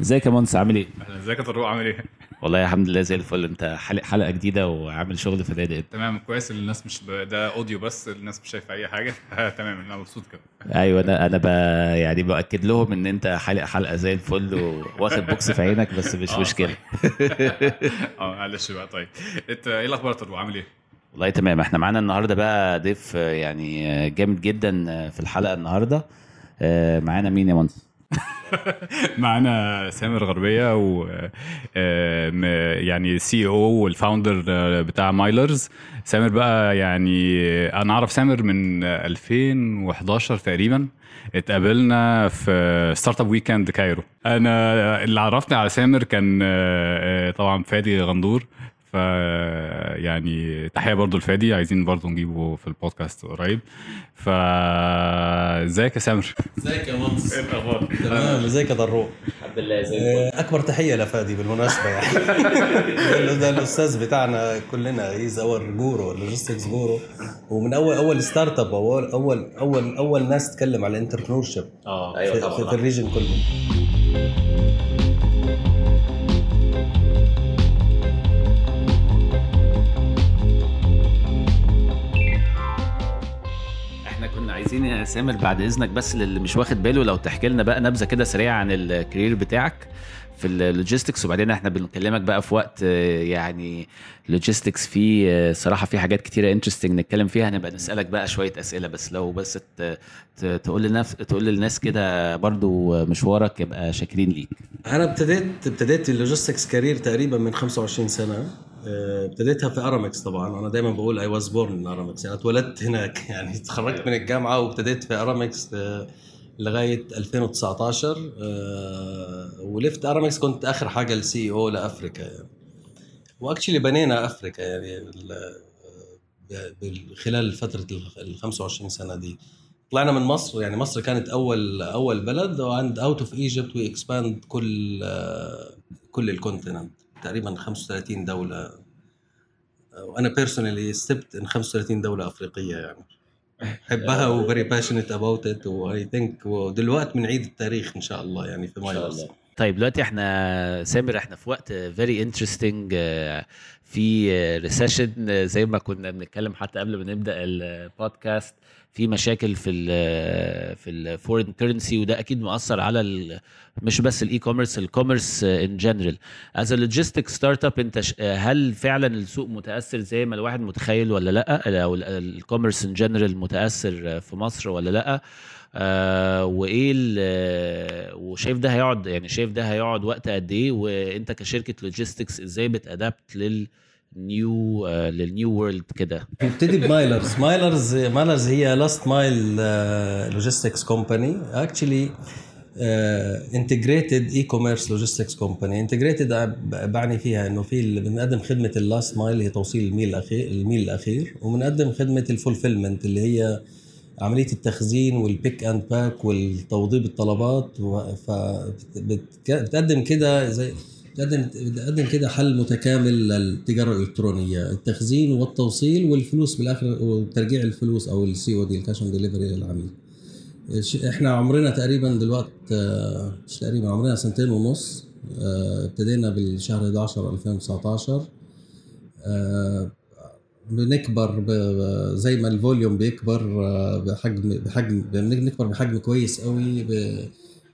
ازيك يا مهندس؟ عامل إيه؟ أهلا ازيك يا طارق عامل إيه؟ والله الحمد لله زي الفل. انت حالق حلقة جديدة وعامل شغل فنادق تمام كويس. الناس مش ب... ده audio بس الناس مش شايفة أي حاجة. تمام أنا مبسوط كده. أيوه أنا أنا ب... يعني بأكد لهم إن أنت حالق حلقة زي الفل وواخد box في عينك بس مش آه، مشكلة. آه معلش بقى طيب. إنت إيه الأخبار يا طارق عامل إيه؟ والله تمام. إحنا معانا النهارده بقى ضيف آه، يعني آه، جامد جدا في الحلقة النهارده. معانا مين يا مهندس؟ معانا سامر غربية و آه، يعني CEO وال founder بتاع Mylerz. سامر بقى يعني أنا أعرف سامر من 2011 تقريبا. اتقابلنا في Startup Weekend Cairo. أنا اللي عرفني على سامر كان آه، آه، طبعا فادي غندور. ف يعني تحية برضو لفادي عايزين برضو نجيبه في البودكاست قريب. ف ازيك يا سامر؟ ازيك يا مهندس؟ إيه الأخبار؟ تمام. ازيك يا طارق الحمد لله زي آه، أكبر تحية لفادي بالمناسبة يعني. ده, ده الأستاذ بتاعنا كلنا he's our guru logistics guru ومن اول أول startup اول اول اول أول ناس تتكلم على ال entrepreneurship آه في, في, في ال region كله. عايزين يا سامر بعد إذنك بس للي مش واخد باله لو تحكي لنا بقى نبذة كده سريعة عن ال career بتاعك في ال logistics وبعدين إحنا بنكلمك بقى في وقت آه، يعني logistics فيه آه، صراحة في حاجات كتيرة interesting نتكلم فيها هنبقى نسألك بقى شوية أسئلة بس. لو بس تقول لنفس تقول للناس كده برضو مشوارك يبقى شاكرين ليك. أنا ابتديت ابتديت ال logistics career تقريبا من 25 سنة. آه، ابتديتها في أرامكس طبعا. أنا دايما بقول I was born in أرامكس. يعني اتولدت هناك. يعني تخرجت من الجامعة وابتديت في أرامكس آه، لغاية 2019 آه، و left أرامكس. كنت آخر حاجة ال CEO ل Africa يعني. و actually بنينا افريكا يعني خلال فترة ال 25 سنة دي. طلعنا من مصر. يعني مصر كانت أول أول بلد and out of Egypt we expand كل آه، كل ال continent تقريبا 35 دولة. وأنا personally stepped in 35 دولة أفريقية يعني. بحبها و very passionate about it I think ودلوقتي بنعيد التاريخ إن شاء الله يعني في Mylerz طيب دلوقتي إحنا سامر إحنا في وقت very interesting في recession زي ما كنا بنتكلم حتى قبل ما نبدأ البودكاست في مشاكل في ال في ال foreign currency وده أكيد مؤثر على مش بس ال e-commerce ال commerce in general as logistics startup أنت هل فعلا السوق متأثر زي ما الواحد متخيل ولا لأ؟ أو ال commerce in general متأثر في مصر ولا لأ؟ آه وإيه ال- وشايف ده هيقعد يعني شايف ده هيقعد وقت قد إيه؟ وأنت كشركة logistics إزاي بت adapt لل new آه لل new world كده. نبتدي ب Mylerz. Mylerz Mylerz هي last mile logistics company actually integrated e-commerce logistics company integrated بعني فيها إنه في بنقدم خدمة ال last mile هي توصيل الميل الأخير الميل الأخير. وبنقدم خدمة ال fulfillment اللي هي عملية التخزين وال pick and pack والتوضيب الطلبات. فبتقدم كده زي بتقدم بتقدم كده حل متكامل للتجارة الإلكترونية التخزين والتوصيل والفلوس بالآخر وترجيع الفلوس أو ال COD ال cash on delivery للعميل. إحنا عمرنا تقريبا دلوقتي مش تقريبا عمرنا سنتين ونص آه، ابتدينا بالشهر 11 2019 آه، بنكبر زي ما ال volume بيكبر آه، بحجم بحجم بنكبر بحجم كويس قوي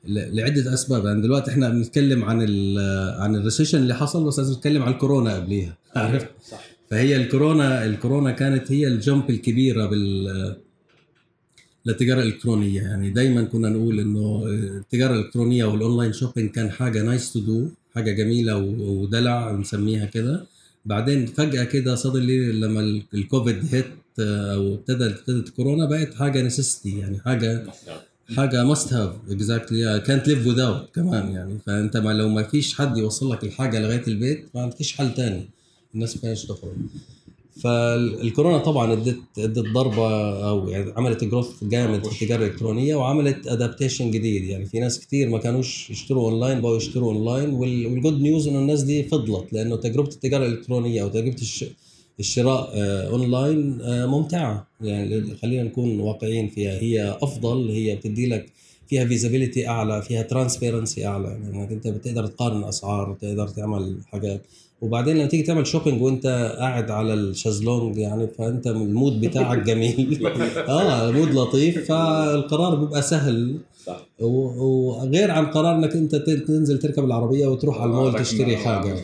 لعدة أسباب. يعني دلوقتي إحنا بنتكلم عن ال عن ال recession اللي حصل بس لازم نتكلم عن الكورونا قبليها. عرفت صح. فهي الكورونا الكورونا كانت هي ال jump الكبيرة بال للتجارة الإلكترونية. يعني دايما كنا نقول إنه التجارة الإلكترونية وال online shopping كان حاجة nice to do حاجة جميلة ودلع نسميها كده. بعدين فجأة كده suddenly لما ال- الكوفيد hit آه، أو ابتدى ابتدت كورونا بقت حاجة necessity يعني حاجة حاجة must have exactly كانت ليف without كمان يعني. فأنت ما لو ما فيش حد يوصل لك الحاجة لغاية البيت ما عندكش حل تاني. الناس ما تخرج. فالكورونا طبعا ادت ادت ضربة أو يعني عملت growth جامد في التجارة الإلكترونية وعملت adaptation جديد. يعني في ناس كتير ما كانوش يشتروا اونلاين بقوا يشتروا اونلاين وال- وال good news إنه الناس دي فضلت. لأنه تجربة التجارة الإلكترونية أو تجربة الش... الشراء آه، اونلاين آه، ممتعة. يعني خلينا نكون واقعيين فيها. هي أفضل هي بتدي لك فيها visibility أعلى فيها transparency أعلى. لانك أنت بتقدر تقارن أسعار تقدر تعمل حاجات. وبعدين لما تيجي تعمل shopping وأنت قاعد على الشازلونج يعني فأنت ال mood بتاعك جميل. آه ال mood لطيف فالقرار بيبقى سهل. صح. وغير عن قرار إنك أنت تنزل تركب العربية وتروح على المول تشتري حاجة.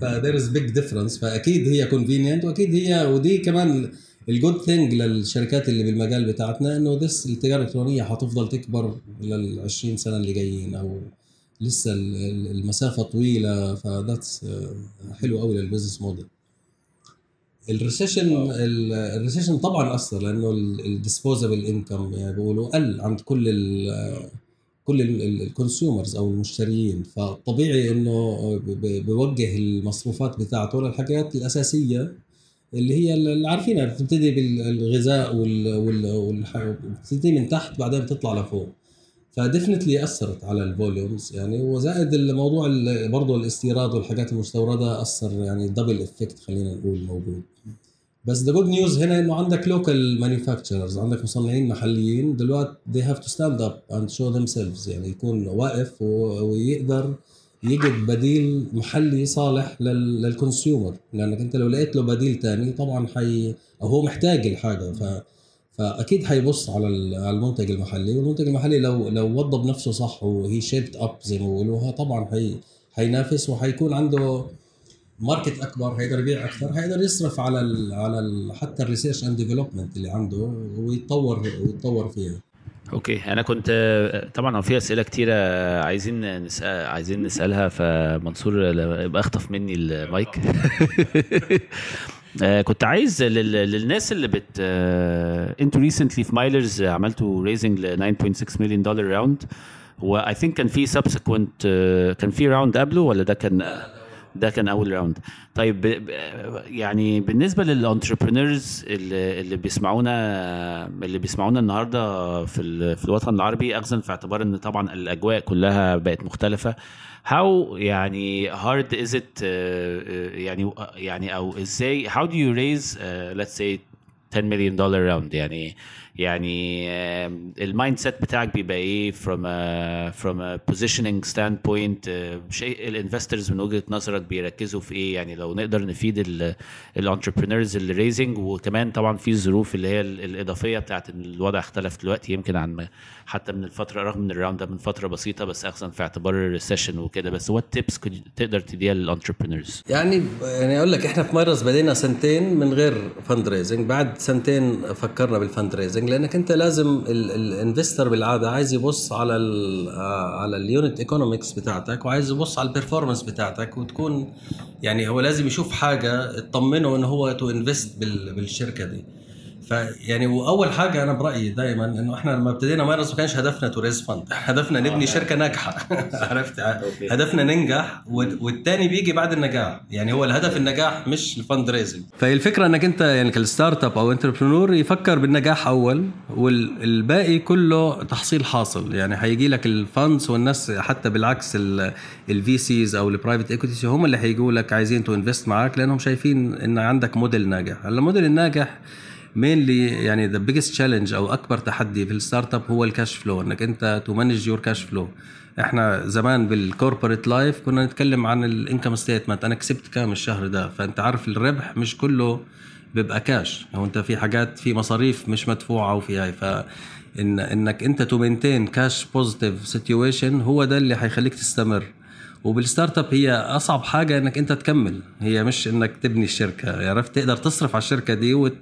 ف there is big difference فأكيد هي convenient وأكيد هي ودي كمان ال good thing للشركات اللي بالمجال بتاعتنا إنه this التجارة الإلكترونية حتفضل تكبر لل 20 سنة اللي جايين أو لسه ال- ال- المسافة طويلة. ف that's حلو قوي لل business model ال recession ال recession طبعا أثر لأنه ال disposable income يعني بيقولوا قل عند كل كل ال consumers أو المشتريين فطبيعي إنه بوجه المصروفات بتاعته للحاجات الأساسية اللي هي اللي عارفينها. بتبتدي بالغذاء وال وال بتبتدي من تحت بعدين بتطلع لفوق. ف definitely أثرت على ال volumes يعني. وزائد الموضوع ال- برضه الاستيراد والحاجات المستوردة أثر يعني double effect خلينا نقول موجود. بس the good news هنا إنه عندك local manufacturers عندك مصنعين محليين دلوقتي they have to stand up and show themselves يعني يكون واقف ويقدر يجد بديل محلي صالح لل- لل consumer لأنك أنت لو لقيت له بديل تاني طبعا حي أو هو محتاج الحاجة. ف فأكيد حيبص على المنتج المحلي والمنتج المحلي لو لو وضب نفسه صح و he shaped up زي ما بيقولوها طبعا حي حينافس وحيكون عنده market أكبر هيقدر يبيع أكثر هيقدر يصرف على ال على ال حتى ال research and development اللي عنده ويتطور ويتطور فيها. okay أنا كنت طبعا في أسئلة كتيرة عايزين نسأل عايزين نسألها فمنصور يبقى أخطف مني المايك. آه، كنت عايز لل- للناس اللي بت آه، أنتوا recently في مايلرز عملتوا raising ل 9.6 مليون دولار round و I think كان في subsequent كان في round قبله ولا ده كان ده كان أول round طيب يعني بالنسبة لل entrepreneurs اللي, اللي بيسمعونا اللي بيسمعونا النهارده في في الوطن العربي اخذا في اعتبار إن طبعا الأجواء كلها بقت مختلفة. How يعني hard is it uh, uh, يعني يعني أو إزاي how do you raise uh, let's say 10 مليون دولار round يعني يعني ال mindset بتاعك بيبقى إيه from a positioning standpoint آه، شيء ال investors من وجهة نظرك بيركزوا في إيه؟ يعني لو نقدر نفيد ال entrepreneurs اللي raising وكمان طبعا في الظروف اللي هي ال- الإضافية بتاعت الوضع اختلف دلوقتي. يمكن عن حتى من الفترة رغم إن ال round ده من فترة بسيطة بس اخذا في اعتبار ال recession وكده. بس what tips تقدر تديها لل entrepreneurs يعني يعني أقول لك إحنا في مايلرز بدينا سنتين من غير fundraising بعد سنتين فكرنا بال fundraising لأنك أنت لازم ال investor بالعادة عايز يبص على ال على ال unit economics بتاعتك وعايز يبص على ال performance بتاعتك وتكون يعني هو لازم يشوف حاجة تطمنه انه هو to invest بالشركة دي. فيعني وأول حاجة أنا برأيي دائما إنه إحنا لما ابتدينا مايلرز ما كانش هدفنا to raise fund هدفنا نبني شركة ناجحة. عرفت؟ هدفنا ننجح والثاني بيجي بعد النجاح. يعني هو الهدف النجاح مش ال fundraising فهي الفكرة إنك أنت يعني كال startup أو entrepreneur يفكر بالنجاح أول والباقي كله تحصيل حاصل. يعني هيجي لك ال funds والناس حتى بالعكس ال VCs أو ال private equity هم اللي هيجوا لك عايزين to invest معاك لأنهم شايفين إن عندك موديل ناجح. هلا الموديل الناجح mainly يعني the biggest challenge أو أكبر تحدي في ال startup هو ال cash flow إنك أنت to manage your cash flow إحنا زمان بال corporate life كنا نتكلم عن ال income statement أنا كسبت كام الشهر ده؟ فأنت عارف الربح مش كله بيبقى كاش هو أنت في حاجات في مصاريف مش مدفوعة وفي هاي. ف إن إنك أنت to maintain cash positive situation هو ده اللي حيخليك تستمر. وبال startup هي اصعب حاجة انك انت تكمل. هي مش انك تبني الشركة. عرفت؟ تقدر تصرف على الشركة دي وت...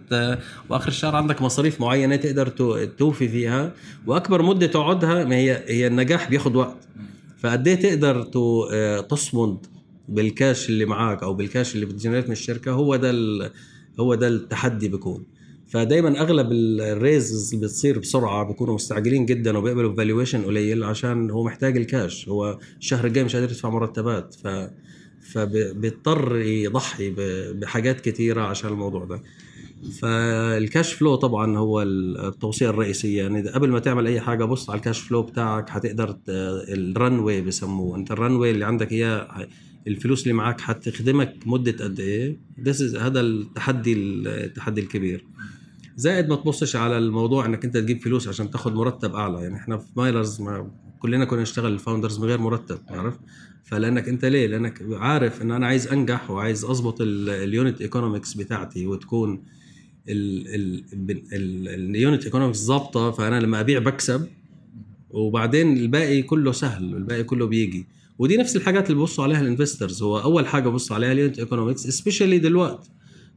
وآخر الشهر عندك مصاريف معينة تقدر تو- توفي فيها وأكبر مدة تقعدها ما هي هي النجاح بياخد وقت. فقد إيه تقدر تصمد بالكاش اللي معاك أو بالكاش اللي بت generate من الشركة؟ هو ده ال... هو ده التحدي بيكون. فدايما أغلب ال raises اللي بتصير بسرعة بيكونوا مستعجلين جدا وبيقبلوا valuation قليل عشان هو محتاج الكاش هو الشهر الجاي مش قادر يدفع مرتبات ف فبيضطر يضحي بحاجات كتيرة عشان الموضوع ده. فال cash flow طبعا هو التوصية الرئيسية. يعني قبل ما تعمل أي حاجة بص على ال cash flow بتاعك هتقدر ال runway بسموه أنت ال runway اللي عندك اياه الفلوس اللي معك حتخدمك مدة قد إيه؟ هذا التحدي التحدي الكبير. زائد ما تبصش على الموضوع إنك أنت تجيب فلوس عشان تاخد مرتب أعلى. يعني إحنا في مايلرز ما كلنا كنا نشتغل ال founders من غير مرتب عارف؟ فلأنك أنت ليه؟ لأنك عارف إن أنا عايز أنجح وعايز أظبط ال unit economics بتاعتي وتكون ال unit economics ظابطة فأنا لما أبيع بكسب وبعدين الباقي كله سهل الباقي كله بيجي. ودي نفس الحاجات اللي ببصوا عليها ال investors هو أول حاجة ببصوا عليها ال unit economics especially دلوقتي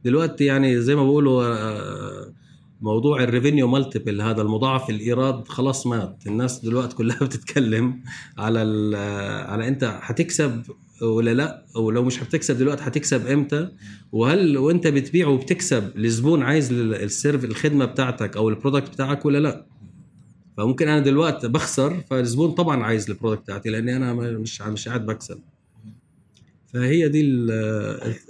دلوقتي يعني زي ما بيقولوا آه، موضوع ال revenue multiple هذا المضاعف الإيراد خلاص مات. الناس دلوقتي كلها بتتكلم على على أنت هتكسب ولا لا؟ ولو مش هتكسب دلوقتي هتكسب إمتى؟ وهل وأنت بتبيع وبتكسب الزبون عايز ال serv الخدمة بتاعتك أو ال product بتاعك ولا لا؟ فممكن أنا دلوقتي بخسر فالزبون طبعا عايز ال product بتاعتي لأني أنا مش مش قاعد بكسب. فهي دي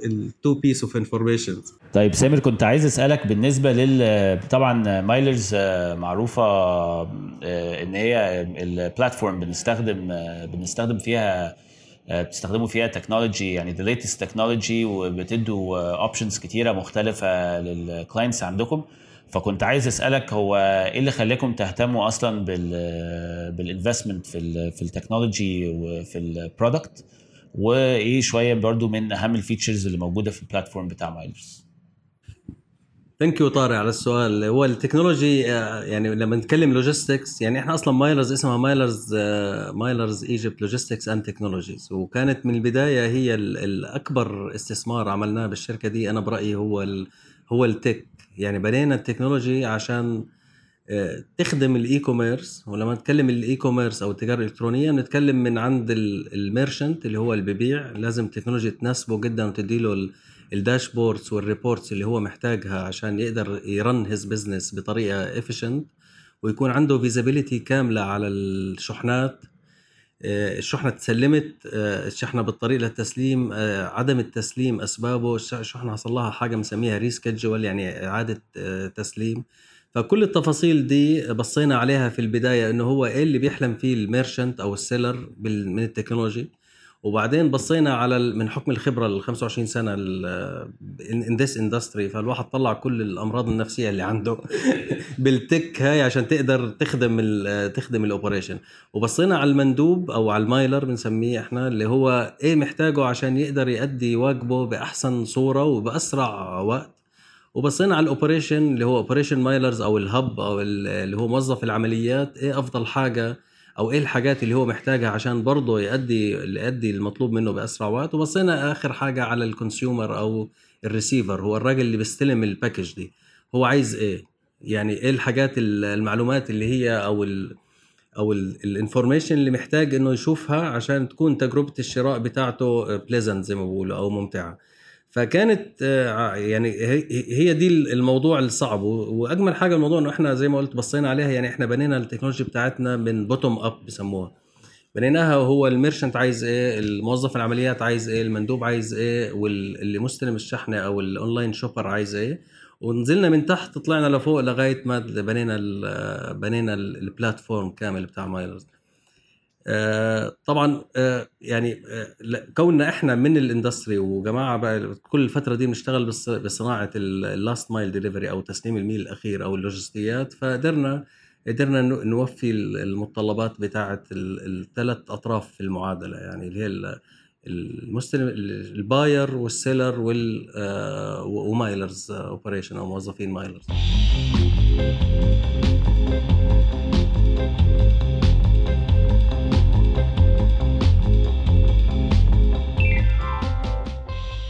ال two piece of information طيب سامر كنت عايز أسألك بالنسبة لل طبعا مايلرز آه، معروفة آه، إن هي ال platform بنستخدم آه، بنستخدم فيها بتستخدموا فيها technology يعني the latest technology وبتدوا options كتيرة مختلفة لل clients عندكم. فكنت عايز أسألك هو إيه اللي خلاكم تهتموا أصلا بال بال investment في في ال technology وفي ال product وإيه شوية برضو من أهم ال features اللي موجودة في ال platform بتاع مايلرز thank you طارق على السؤال. هو ال technology آه، يعني لما نتكلم logistics يعني إحنا أصلا مايلرز اسمها مايلرز مايلرز Egypt logistics and technologies وكانت من البداية هي الاكبر استثمار عملناه بالشركة دي أنا برأيي هو هو ال tech يعني بنينا ال technology عشان تخدم ال e-commerce ولما نتكلم ال e-commerce أو التجارة الإلكترونية بنتكلم من عند ال merchant اللي هو اللي ببيع لازم التكنولوجيا تناسبه جدا وتدي له ال dashboards وال reports اللي هو محتاجها عشان يقدر يرن his business بطريقة efficient ويكون عنده visibility كاملة على الشحنات. آه، الشحنة تسلمت آه، الشحنة بالطريق للتسليم. عدم التسليم أسبابه. الشحنة حصل لها حاجة بنسميها reschedule يعني إعادة تسليم. فكل التفاصيل دي بصينا عليها في البداية إنه هو إيه اللي بيحلم فيه ال merchant أو ال seller من ال technology. وبعدين بصينا على من حكم الخبرة ال 25 سنة in this industry فالواحد طلع كل الأمراض النفسية اللي عنده بال tech هاي عشان تقدر تخدم ال تخدم ال operation. وبصينا على المندوب أو على المايلر بنسميه إحنا اللي هو إيه محتاجه عشان يقدر يؤدي واجبه بأحسن صورة وبأسرع وقت. وبصينا على ال operation اللي هو operation مايلرز أو ال hub أو اللي هو موظف العمليات إيه أفضل حاجة أو إيه الحاجات اللي هو محتاجها عشان برضه يؤدي يؤدي المطلوب منه بأسرع وقت؟ وبصينا آخر حاجة على ال consumer أو الريسيفر هو الراجل اللي بيستلم ال package دي هو عايز إيه؟ يعني إيه الحاجات المعلومات اللي هي أو ال أو ال information اللي محتاج إنه يشوفها عشان تكون تجربة الشراء بتاعته pleasant زي ما بقولوا أو ممتعة. فكانت آه، يعني هي دي الموضوع الصعب. وأجمل حاجة الموضوع إنه إحنا زي ما قلت بصينا عليها يعني إحنا بنينا ال technology ا بتاعتنا من bottom up بسموها بنيناها وهو ال merchant عايز إيه الموظف العمليات عايز إيه المندوب عايز إيه واللي مستلم الشحنه أو ال online shopper عايز إيه. ونزلنا من تحت طلعنا لفوق لغاية ما بنينا بنينا ال platform كامل بتاع مايلرز طبعا آه، يعني آه، كوننا إحنا من ال industry وجماعة بقى كل الفترة دي بنشتغل بصناعة ال last mile delivery أو تسليم الميل الأخير أو اللوجستيات فقدرنا قدرنا نوفي المتطلبات بتاعه الثلاث أطراف في المعادلة يعني اللي هي المستلم ال buyer وال seller ومايلرز operation أو موظفين مايلرز.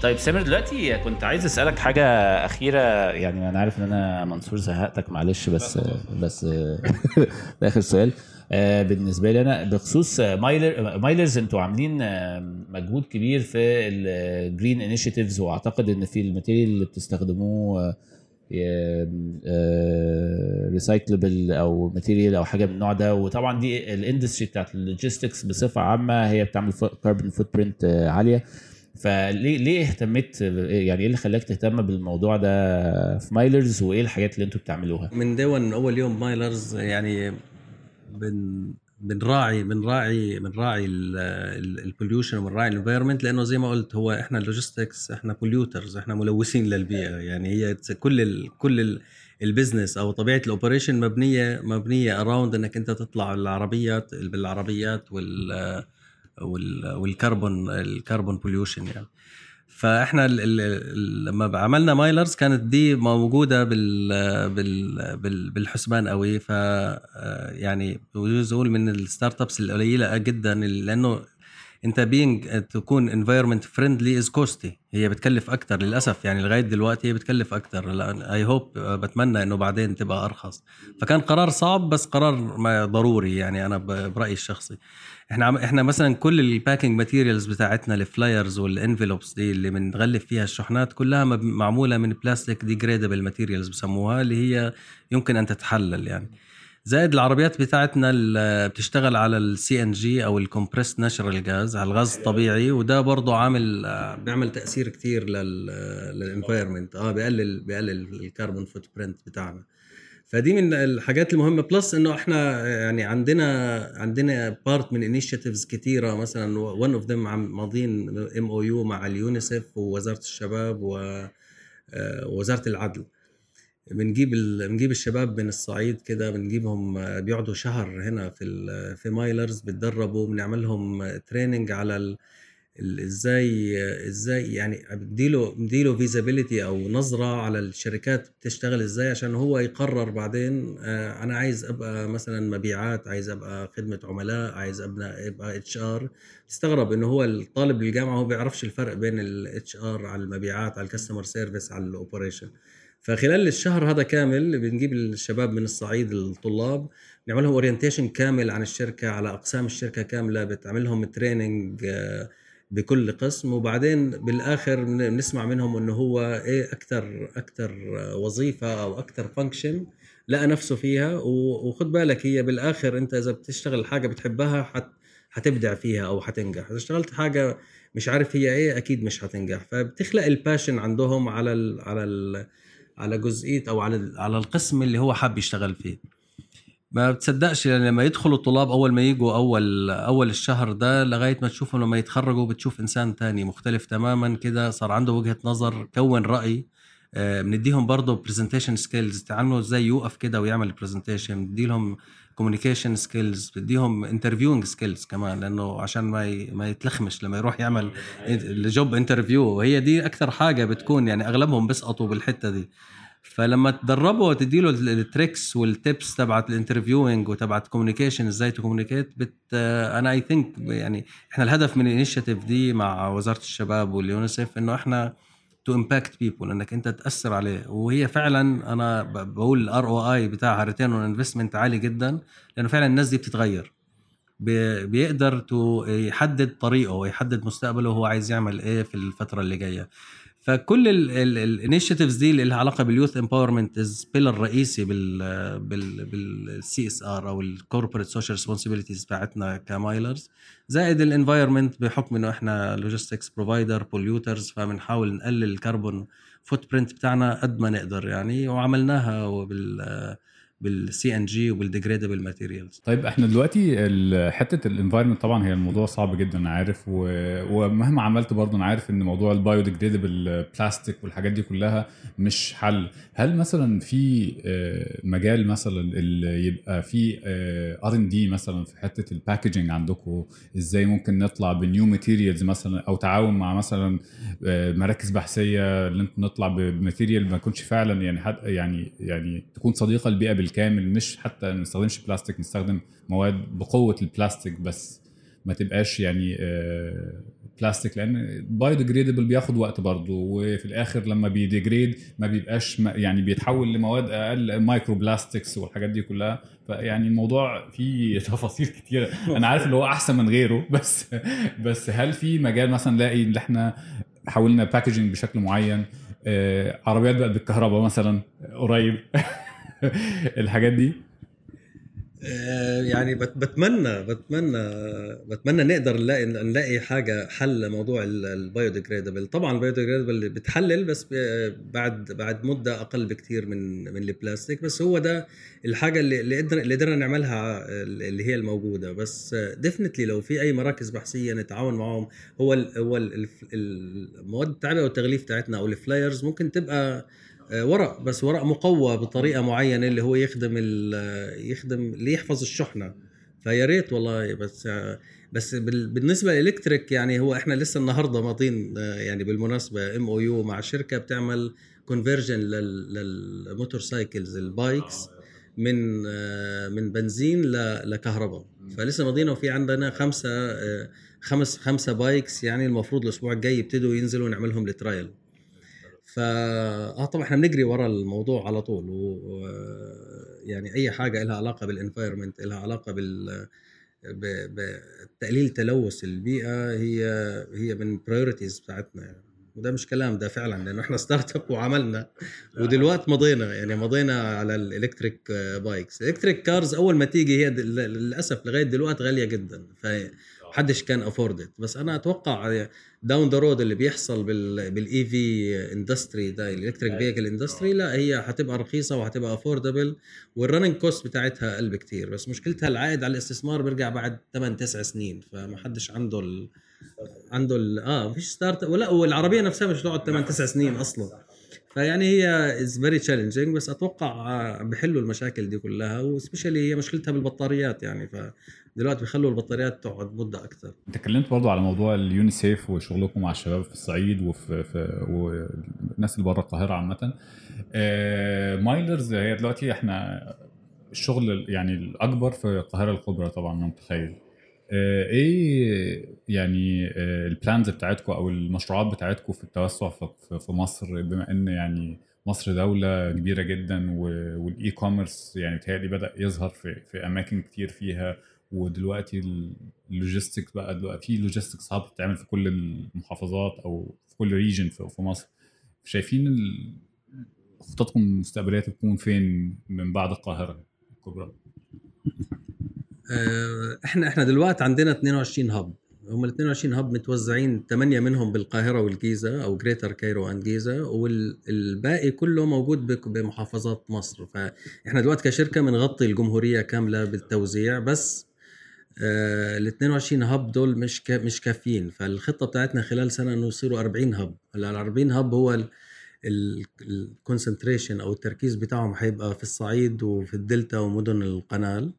طيب سامر دلوقتي كنت عايز أسألك حاجة أخيرة. يعني أنا عارف إن أنا منصور زهقتك معلش بس بس ده آخر سؤال. آه، بالنسبة لي أنا بخصوص مايلر مايلرز أنتوا عاملين آه، مجهود كبير في ال green initiatives وأعتقد إن في ال material اللي بتستخدموه recyclable آه، أو material أو حاجة من النوع ده. وطبعا دي ال industry بتاعت ال logistics بصفة عامة هي بتعمل carbon footprint عالية. فليه ليه اهتميت يعني إيه اللي خلاك تهتم بالموضوع ده في مايلرز وايه الحاجات اللي أنتوا بتعملوها؟ من دون أول يوم مايلرز يعني بن بنراعي بنراعي بنراعي ال pollution وبنراعي ال environment لأنه زي ما قلت هو إحنا ال logistics إحنا polluters إحنا ملوثين للبيئة يعني هي كل ال كل ال ال business أو طبيعة ال operation مبنيه مبنية around إنك أنت تطلع العربيات بالعربيات وال والكربون ال carbon pollution يعني. فإحنا لما عملنا مايلرز كانت دي موجودة بال بال بالحسبان قوي. ف يعني بجوز أقول من ال start-ups القليلة جدا لأنه انت being تكون environment friendly is costly هي بتكلف أكثر للأسف. يعني لغاية دلوقتي هي بتكلف أكثر I hope بتمنى إنه بعدين تبقى أرخص. فكان قرار صعب بس قرار ضروري. يعني أنا برأيي الشخصي. إحنا عم إحنا مثلا كل ال packing materials بتاعتنا ال flyers وال envelopes دي اللي بنغلف فيها الشحنات كلها معمولة من بلاستيك degradable materials بسموها اللي هي يمكن أن تتحلل يعني. زائد العربيات بتاعتنا اللي بتشتغل على ال CNG أو ال compressed natural gas على الغاز الطبيعي وده برضه عامل بيعمل تأثير كتير لل environment آه بيقلل بيقلل ال carbon footprint بتاعنا. فدي من الحاجات المهمة. plus إنه إحنا يعني عندنا عندنا part من initiatives كتيرة. مثلا one of عم ماضيين MOU مع اليونيسف ووزارة الشباب ووزارة العدل. بنجيب بنجيب الشباب من الصعيد كده بنجيبهم بيقعدوا شهر هنا في في مايلرز بتدربوا بنعمل لهم training على ال إزاي إزاي يعني بديله بديله visibility أو نظرة على الشركات بتشتغل إزاي عشان هو يقرر بعدين أنا عايز أبقى مثلا مبيعات عايز أبقى خدمة عملاء عايز ابقى ابقى HR تستغرب انه هو الطالب بالجامعة هو بيعرفش الفرق بين ال HR على المبيعات على ال customer service على ال operation فخلال الشهر هذا كامل بنجيب الشباب من الصعيد الطلاب نعمل لهم orientation كامل عن الشركة على أقسام الشركة كاملة بتعمل لهم training بكل قسم. وبعدين بالآخر بنسمع منهم إنه هو إيه أكثر أكثر وظيفة أو أكثر function لقى نفسه فيها. وخد بالك هي بالآخر أنت إذا بتشتغل حاجة بتحبها حت حتبدع فيها أو حتنجح إذا اشتغلت حاجة مش عارف هي إيه أكيد مش حتنجح فبتخلق ال passion عندهم على ال على ال على جزئية أو على على القسم اللي هو حاب يشتغل فيه. ما بتصدقش يعني لما يدخلوا الطلاب أول ما يجوا أول أول الشهر ده لغاية ما تشوفهم لما يتخرجوا بتشوف إنسان تاني مختلف تماما كده صار عنده وجهة نظر كون رأي. بنديهم برضه presentation skills تعلموا إزاي يوقف كده ويعمل presentation بدي لهم communication skills بديهم interviewing skills كمان لأنه عشان ما. ما يتلخمش لما يروح يعمل ال job interview وهي دي أكثر حاجة بتكون يعني أغلبهم بيسقطوا بالحتة دي فلما تدربه وتدي له ال tricks وال tips تبعت ال interviewing وتبعت communication إزاي ت communicate but أنا I think يعني إحنا الهدف من ال initiative دي مع وزارة الشباب واليونيسف إنه إحنا to impact people إنك أنت تأثر عليه. وهي فعلا أنا بقول ال ROI بتاعها return on investment عالي جدا لأنه فعلا الناس دي بتتغير. بيقدر to يحدد طريقه ويحدد مستقبله وهو عايز يعمل إيه في الفترة اللي جاية. فكل ال initiatives دي اللي لها علاقة بال youth empowerment as pillar رئيسي بال بال بال CSR أو ال corporate social responsibilities بتاعتنا كمايلرز. زائد ال environment بحكم إنه إحنا logistics provider polluters فبنحاول نقلل ال carbon footprint بتاعنا قد ما نقدر يعني وعملناها وبال بال CNG وبال degradable materials طيب إحنا دلوقتي حتة ال environment طبعا هي الموضوع صعب جدا أنا عارف و... ومهما عملت برضه أنا عارف إن موضوع ال biodegradable بلاستيك والحاجات دي كلها مش حل. هل مثلا في مجال مثلا اللي يبقى في R&D مثلا في حتة ال packaging عندكم إزاي ممكن نطلع ب new materials مثلا أو تعاون مع مثلا مراكز بحثية اللي أنتم نطلع ب material ما يكونش فعلا يعني حد يعني يعني تكون صديقة للبيئه بالكامل؟ مش حتى ما نستخدمش بلاستيك نستخدم مواد بقوة البلاستيك بس. ما تبقاش يعني بلاستيك لأن biodegradable بياخد وقت برضه وفي الآخر لما بي degrade ما بيبقاش يعني بيتحول لمواد أقل microplastics والحاجات دي كلها. فيعني الموضوع فيه تفاصيل كتيرة. أنا عارف اللي هو أحسن من غيره بس بس هل في مجال مثلا نلاقي اللي إحنا حاولنا packaging بشكل معين؟ عربيات بقت بالكهرباء مثلا قريب. الحاجات دي؟ آه، يعني بت- بتمنى بتمنى بتمنى نقدر نلاقي نلاقي حاجة حل لموضوع ال biodegradable. طبعا ال biodegradable بتحلل بس بعد بعد مدة أقل بكتير من من البلاستيك. بس هو ده الحاجة اللي اللي قدر اللي قدرنا نعملها اللي هي الموجودة. بس definitely لو في أي مراكز بحثية نتعاون معهم هو هو ال المواد التعبئة والتغليف بتاعتنا أو ال flyers ممكن تبقى ورق بس ورق مقوى بطريقة معينة اللي هو يخدم ال- يخدم اللي يحفظ الشحنة. فيا ريت والله بس آه، بس بال- بالنسبة لل electric يعني هو إحنا لسه النهارده ماضيين آه، يعني بالمناسبة MOU مع شركة بتعمل conversion لل motorcycles ال bikes من آه، من بنزين لكهرباء. فلسه ماضيين وفي عندنا خمسة آه، خمس خمسة bikes يعني المفروض الأسبوع الجاي يبتدوا ينزلوا نعملهم ال trial ف آه طبعا إحنا بنجري ورا الموضوع على طول و و- يعني أي حاجة لها علاقة بال environment لها علاقة بال ب- بتقليل تلوث البيئة هي هي من priorities بتاعتنا يعني. وده مش كلام ده فعلا لأنه إحنا startup وعملنا ودلوقتي مضينا يعني مضينا على ال electric bikes ال electric cars أول ما تيجي هي للأسف لغاية دلوقتي غالية جدا فمحدش كان afford بس أنا أتوقع down the road اللي بيحصل بال بال EV industry ده ال electric vehicle industry لا هي هتبقى رخيصة وهتبقى affordable وال running cost بتاعتها أقل بكتير. بس مشكلتها العائد على الاستثمار بيرجع بعد 8 9 سنين فما حدش عنده ال... عنده ال... آه مفيش start ولا والعربية نفسها مش تقعد 8 9 سنين أصلا. فيعني هي is very challenging بس أتوقع بيحلوا المشاكل دي كلها و specially هي مشكلتها بالبطاريات يعني فدلوقتي بيخلوا البطاريات تقعد مدة أكثر اتكلمت برضو على موضوع اليونيسيف وشغلكم مع الشباب في الصعيد وفي في والناس اللي بره القاهرة عامة. آه، مايلرز هي دلوقتي إحنا الشغل يعني الأكبر في القاهرة الكبرى طبعا أنا متخيل. آه، إيه يعني آه، ال plans بتاعتكم أو المشروعات بتاعتكم في التوسع في- مصر؟ بما إن يعني مصر دولة كبيرة جدا وال e-commerce يعني بتهيألي بدأ يظهر في في أماكن كتير فيها. ودلوقتي ال logistics بقى دلوقتي في logistics hub بتتعمل في كل المحافظات أو في كل region في مصر. شايفين خططكم المستقبلية تكون فين من بعد القاهرة الكبرى؟ آه، إحنا إحنا دلوقتي عندنا 22 hub هم ال 22 hub متوزعين 8 منهم بالقاهرة والجيزة أو greater Cairo and Giza والباقي كله موجود بمحافظات مصر. فإحنا دلوقتي كشركة بنغطي الجمهورية كاملة بالتوزيع بس ال 22 hub دول مش كا مش كافيين. فالخطة بتاعتنا خلال سنة إنه يصيروا 40 hub هلا ال 40 hub هو ال concentration أو التركيز بتاعهم هيبقى في الصعيد وفي الدلتا ومدن القنال.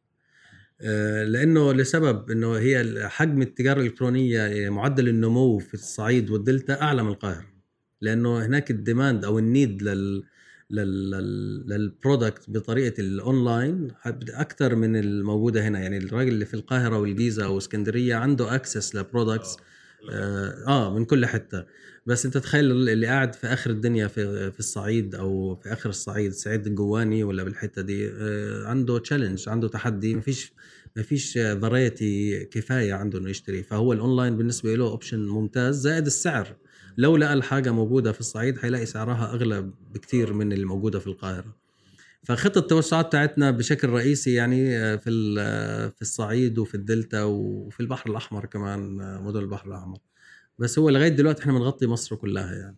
آه، لأنه لسبب إنه هي حجم التجارة الإلكترونية معدل النمو في الصعيد والدلتا أعلى من القاهرة. لأنه هناك ال demand أو ال need لل- لل product بطريقة الاونلاين أكثر من الموجودة هنا. يعني الراجل اللي في القاهرة والجيزة أو اسكندرية عنده access ل products آه, آه من كل حتة. بس أنت تخيل اللي قاعد في آخر الدنيا في في الصعيد أو في آخر الصعيد الصعيد الجواني ولا بالحتة دي آه عنده challenge عنده تحدي. مفيش مفيش variety كفاية عنده إنه يشتري. فهو الاونلاين بالنسبة له option ممتاز زائد السعر. لو لقى الحاجة موجودة في الصعيد حيلاقي سعرها أغلى بكتير من اللي موجودة في القاهرة. فخطة التوسعات بتاعتنا بشكل رئيسي يعني آه، في آه، في الصعيد وفي الدلتا وفي البحر الأحمر كمان آه، مدن البحر الأحمر. بس هو لغاية دلوقتي إحنا بنغطي مصر كلها يعني.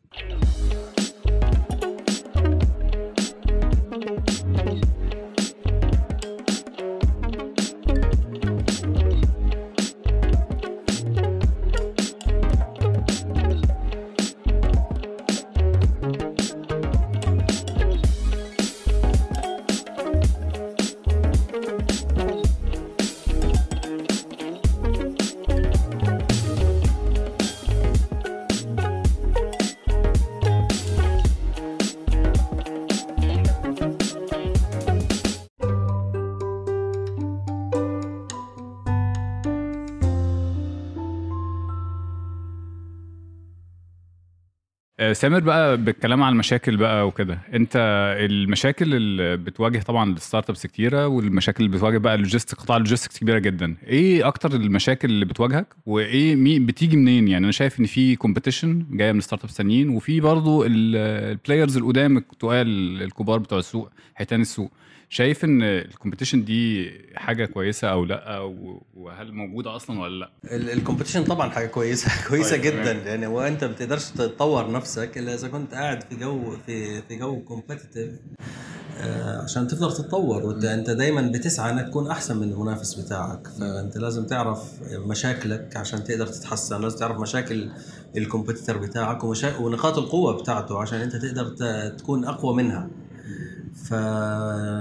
سامر بقى بالكلام عن المشاكل بقى وكده. انت المشاكل اللي بتواجه طبعا ال startups كتيرة والمشاكل اللي بتواجه بقى ال logistic قطاع ال logistics كبيرة جدا. إيه أكتر المشاكل اللي بتواجهك؟ وايه مين بتيجي منين؟ يعني أنا شايف إن في competition جاية من startups تانيين وفي برضه ال players القدام التقال الكبار بتوع السوق حيتان السوق. شايف إن ال competition دي حاجة كويسة أو لأ وهل موجودة أصلا ولا لأ ال competition طبعا حاجة كويسة كويسة طيب، جدا تمام. يعني وانت ما بتقدرش تطور نفسك إلا إذا كنت قاعد في جو في في جو competitive عشان تقدر تتطور وأنت أنت دايما بتسعى إنك تكون أحسن من المنافس بتاعك فأنت لازم تعرف مشاكلك عشان تقدر تتحسن لازم تعرف مشاكل ال competitor بتاعك. ونقاط القوة بتاعته عشان أنت تقدر. تكون أقوى منها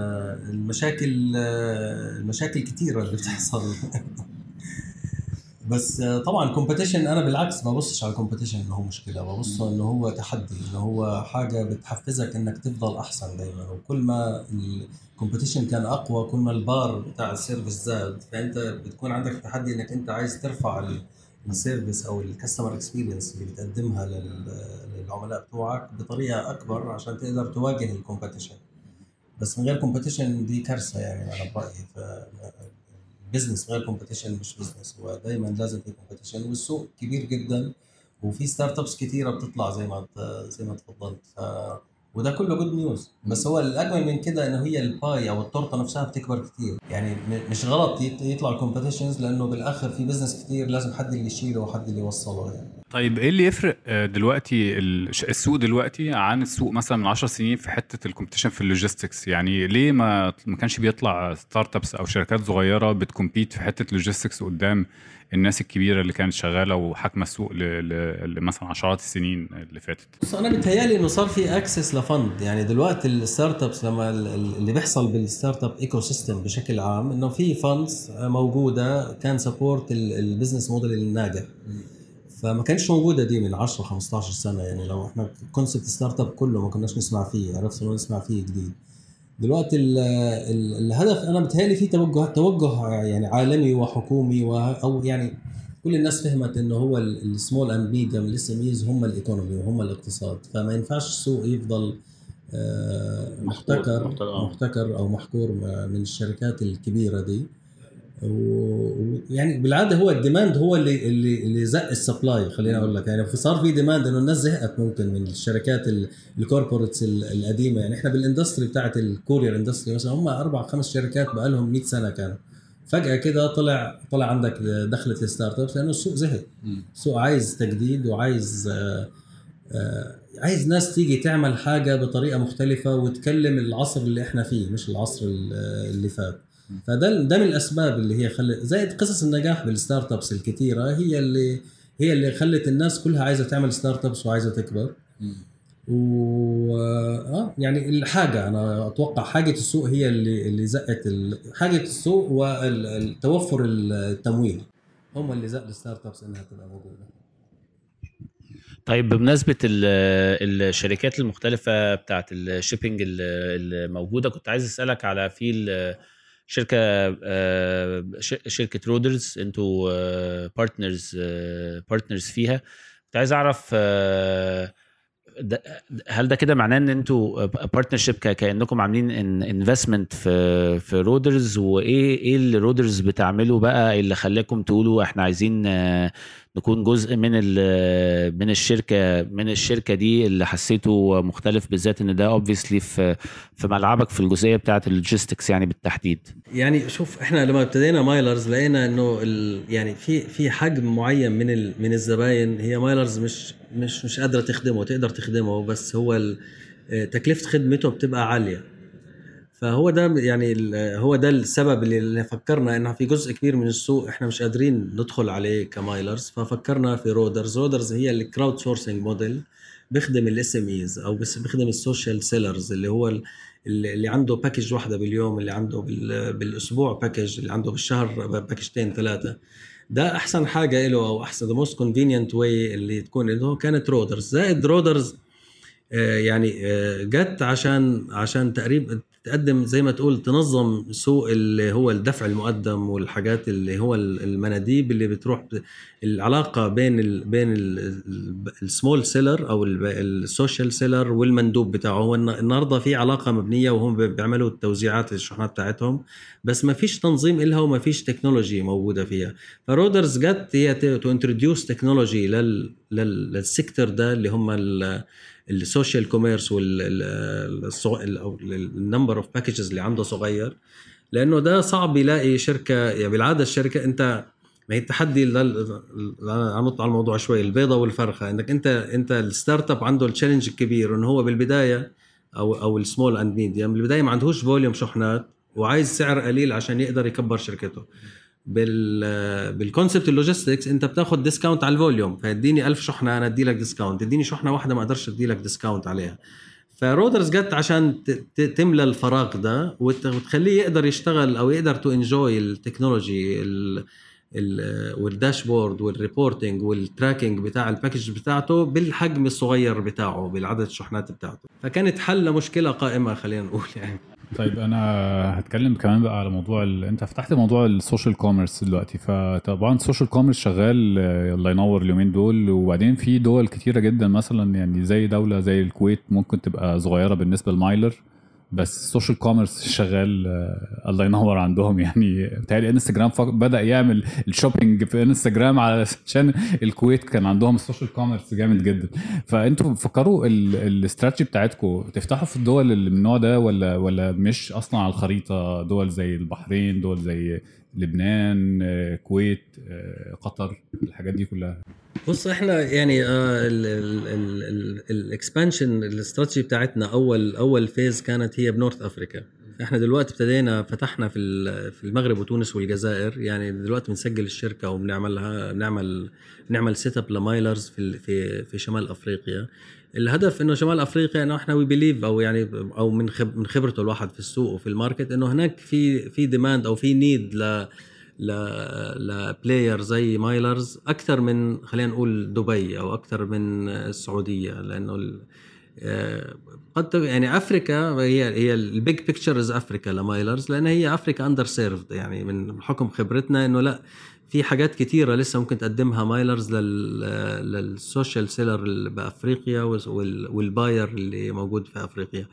فالمشاكل المشاكل كثيره اللي بتحصل. بس طبعا competition أنا بالعكس ما ببصش على ال competition إنه هو مشكلة ببص إنه هو تحدي إنه هو حاجة بتحفزك إنك تفضل أحسن دائما وكل ما ال competition كان أقوى كل ما البار بتاع ال service زاد. فأنت بتكون عندك تحدي إنك أنت عايز ترفع ال- ال service أو ال customer experience اللي بتقدمها لل- للعملاء بتوعك بطريقة أكبر عشان تقدر تواجه ال competition بس من غير competition دي كارثة يعني أنا برايي business غير competition مش business هو دايما لازم في competition والسوق كبير جدا وفي startups كثيره بتطلع زي ما زي ما تفضلت. وده كله good news بس هو الأجمل من كده إنه هي ال pie أو التورتة نفسها بتكبر كثير يعني مش غلط يط- يطلع competitions لأنه بالآخر في business كثير لازم حد اللي يشيله وحد اللي يوصله يعني. طيب إيه اللي يفرق آه، دلوقتي السوق دلوقتي عن السوق مثلا من 10 سنين في حتة ال competition في ال logistics يعني ليه ما ما كانش بيطلع startups أو شركات صغيرة بت compete في حتة logistics قدام الناس الكبيرة اللي كانت شغالة وحاكمة السوق لمثلا عشرات السنين اللي فاتت؟ بص أنا بتهيالي إنه صار في access ل fund. يعني دلوقتي ال startups لما ال- ال- اللي بيحصل بال startup ecosystem بشكل عام إنه في funds موجودة can support ال business model الناجح. فما كانش موجودة دي من 10 15 سنة يعني لو إحنا concept startup كله ما كناش نسمع فيه عرفنا نسمع فيه جديد. دلوقتي ال ال الهدف أنا بتهيألي في توجه توجه يعني عالمي وحكومي وه- أو يعني كل الناس فهمت إنه هو ال small and medium ال SMEs هم ال economy وهم الاقتصاد فما ينفعش السوق يفضل آه، محتكر آه. محتكر أو محكور من الشركات الكبيرة دي. ويعني بالعادة هو ال demand هو اللي اللي اللي زق ال supply خليني أقول لك. يعني صار في demand إنه الناس زهقت ممكن من الشركات ال- ال corporates ال- القديمة. يعني إحنا بال industry بتاعت ال courier industry مثلا هم أربع خمس شركات بقى لهم 100 سنة كانوا. فجأة كده طلع طلع عندك دخلت ال startups لأنه السوق زهق. السوق عايز تجديد وعايز آه، آه، عايز ناس تيجي تعمل حاجة بطريقة مختلفة وتكلم العصر اللي إحنا فيه مش العصر ال- اللي فات. فده ده من الأسباب اللي هي خلت زائد قصص النجاح بال startups الكثيره هي اللي هي اللي خلت الناس كلها عايزة تعمل startups وعايزة تكبر. و آه يعني الحاجة أنا أتوقع حاجة السوق هي اللي اللي زقت ال... حاجة السوق والتوفر التمويل. هم اللي زق ال startups إنها تبقى موجودة. طيب بمناسبة ال- الشركات المختلفة بتاعت ال shipping الموجودة كنت عايز أسألك على في شركة آه، ش- شركة رودرز أنتوا partners partners فيها. كنت عايز أعرف آه، هل ده كده معناه إن أنتوا partnership كأنكم عاملين investment في في رودرز وإيه إيه اللي رودرز بتعمله بقى اللي خلاكم تقولوا إحنا عايزين آه، نكون جزء من من الشركة من الشركة دي اللي حسيته مختلف بالذات إن ده obviously في في ملعبك في الجزئية بتاعه ال logistics يعني بالتحديد. يعني شوف إحنا لما ابتدينا مايلرز لقينا إنه يعني في في حجم معين من من الزباين. هي مايلرز مش مش مش قادرة تخدمه تقدر تخدمه بس هو آه، تكلفة خدمته بتبقى عالية. فهو ده يعني هو ده السبب اللي فكرنا انه في جزء كبير من السوق إحنا مش قادرين ندخل عليه كمايلرز. ففكرنا في رودرز. رودرز هي ال crowdsourcing model بيخدم ال SMEs أو بيخدم ال social sellers اللي هو ال- اللي عنده package واحدة باليوم اللي عنده بال- بالأسبوع package اللي عنده بالشهر package تين ثلاثة ده أحسن حاجة له أو احسن the most convenient way اللي تكون له كانت رودرز. زائد رودرز آه، يعني آه، جت عشان عشان تقريبا تقدم زي ما تقول تنظم سوق اللي هو الدفع المقدم والحاجات اللي هو المناديب اللي بتروح العلاقة بين ال بين ال small seller أو ال social seller والمندوب بتاعه. هو الن- النهارده في علاقة مبنية وهم بي- بيعملوا التوزيعات الشحنات بتاعتهم بس ما فيش تنظيم إلها وما فيش technology موجودة فيها. فرودرز جت هي to introduce technology لل لل- لل sector ده اللي هم ال social commerce وال number ال number of packages اللي عنده صغير. لأنه ده صعب يلاقي شركة يعني بالعادة الشركة أنت ما هي التحدي. عم على الموضوع شوي البيضة والفرخة. إنك أنت أنت ال startup عنده ال challenge الكبير إنه هو بالبداية أو أو ال small and medium بالبداية ما عندهوش volume شحنات وعايز سعر قليل عشان يقدر يكبر شركته. بال بال concept ال logistics انت بتاخذ discount على ال volume فاديني 1000 شحنة أنا أدي لك discount اديني شحنة واحدة ما أقدرش أدي لك discount عليها. فرودرز جت عشان تملى الفراغ ده وتخليه يقدر يشتغل أو يقدر تو انجوي التكنولوجي والداشبورد والريبورتنج والتراكنج بتاع ال package بتاعته بالحجم الصغير بتاعه بالعدد الشحنات بتاعته. فكانت حل لمشكله قائمة خلينا نقول يعني. طيب أنا هتكلم كمان بقى على موضوع ال... أنت فتحت موضوع ال social commerce دلوقتي فطبعا ال social commerce شغال الله ينور اليومين دول وبعدين في دول كتيرة جدا مثلا يعني زي دولة زي الكويت ممكن تبقى صغيرة بالنسبة لمايلر. بس ال social commerce شغال آه الله ينور عندهم. يعني بتهيألي انستجرام بدأ يعمل ال shopping في انستجرام علشان الكويت كان عندهم ال social commerce جامد جدا. فأنتوا بتفكروا الاستراتيجي بتاعتكم تفتحوا في الدول اللي من النوع ده ولا ولا مش أصلا على الخريطة دول زي البحرين دول زي لبنان كويت قطر الحاجات دي كلها. بص إحنا يعني ال expansion ال strategy بتاعتنا أول أول phase كانت هي ب North Africa إحنا دلوقتي ابتدينا فتحنا في في المغرب وتونس والجزائر. يعني دلوقتي بنسجل الشركة وبنعملها بنعمل بنعمل setup لمايلرز في في في شمال أفريقيا. الهدف إنه شمال أفريقيا إنه إحنا we believe أو يعني أو من من خبرته الواحد في السوق وفي ال market إنه هناك في في demand أو في need ل ل ل player زي مايلرز أكثر من خلينا نقول دبي أو أكثر من السعودية لأنه قد يعني أفريكا هي هي ال big picture is Africa لمايلرز لأن هي Africa underserved يعني من حكم خبرتنا إنه لأ في حاجات كتيرة لسه ممكن تقدمها مايلرز لل social seller بأفريقيا وال buyer اللي موجود في أفريقيا.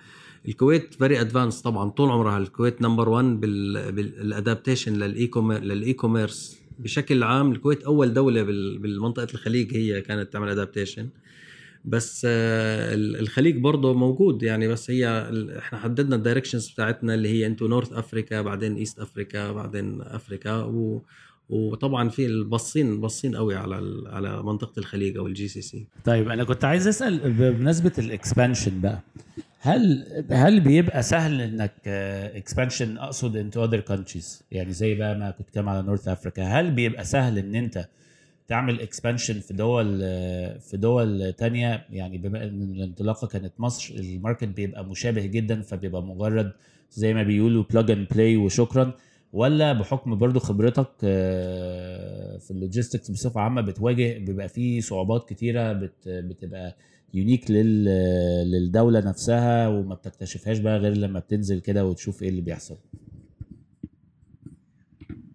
الكويت very advanced طبعا طول عمرها الكويت number 1 بال adaptation لل e-commerce بشكل عام. الكويت أول دولة بالمنطقة الخليج هي كانت تعمل adaptation بس الخليج برضه موجود يعني بس هي إحنا حددنا ال directions بتاعتنا اللي هي انتو North Africa بعدين East Africa بعدين افريكا وطبعا في البصين باصين قوي على على منطقة الخليج أو الجي سي سي طيب أنا كنت عايز أسأل بمناسبة ال expansion بقى هل هل بيبقى سهل إنك expansion أقصد انتو other countries يعني زي بقى ما كنت كلام على North Africa هل بيبقى سهل إن أنت تعمل expansion في دول في دول تانية؟ يعني بما إن الانطلاقة كانت مصر ال market بيبقى مشابه جدا فبيبقى مجرد زي ما بيقولوا plug and play وشكرا. ولا بحكم برضو خبرتك في ال logistics بصفة عامة بتواجه بيبقى في صعوبات كتيرة بت بتبقى unique لل للدولة نفسها وما بتكتشفهاش بقى غير لما بتنزل كده وتشوف إيه اللي بيحصل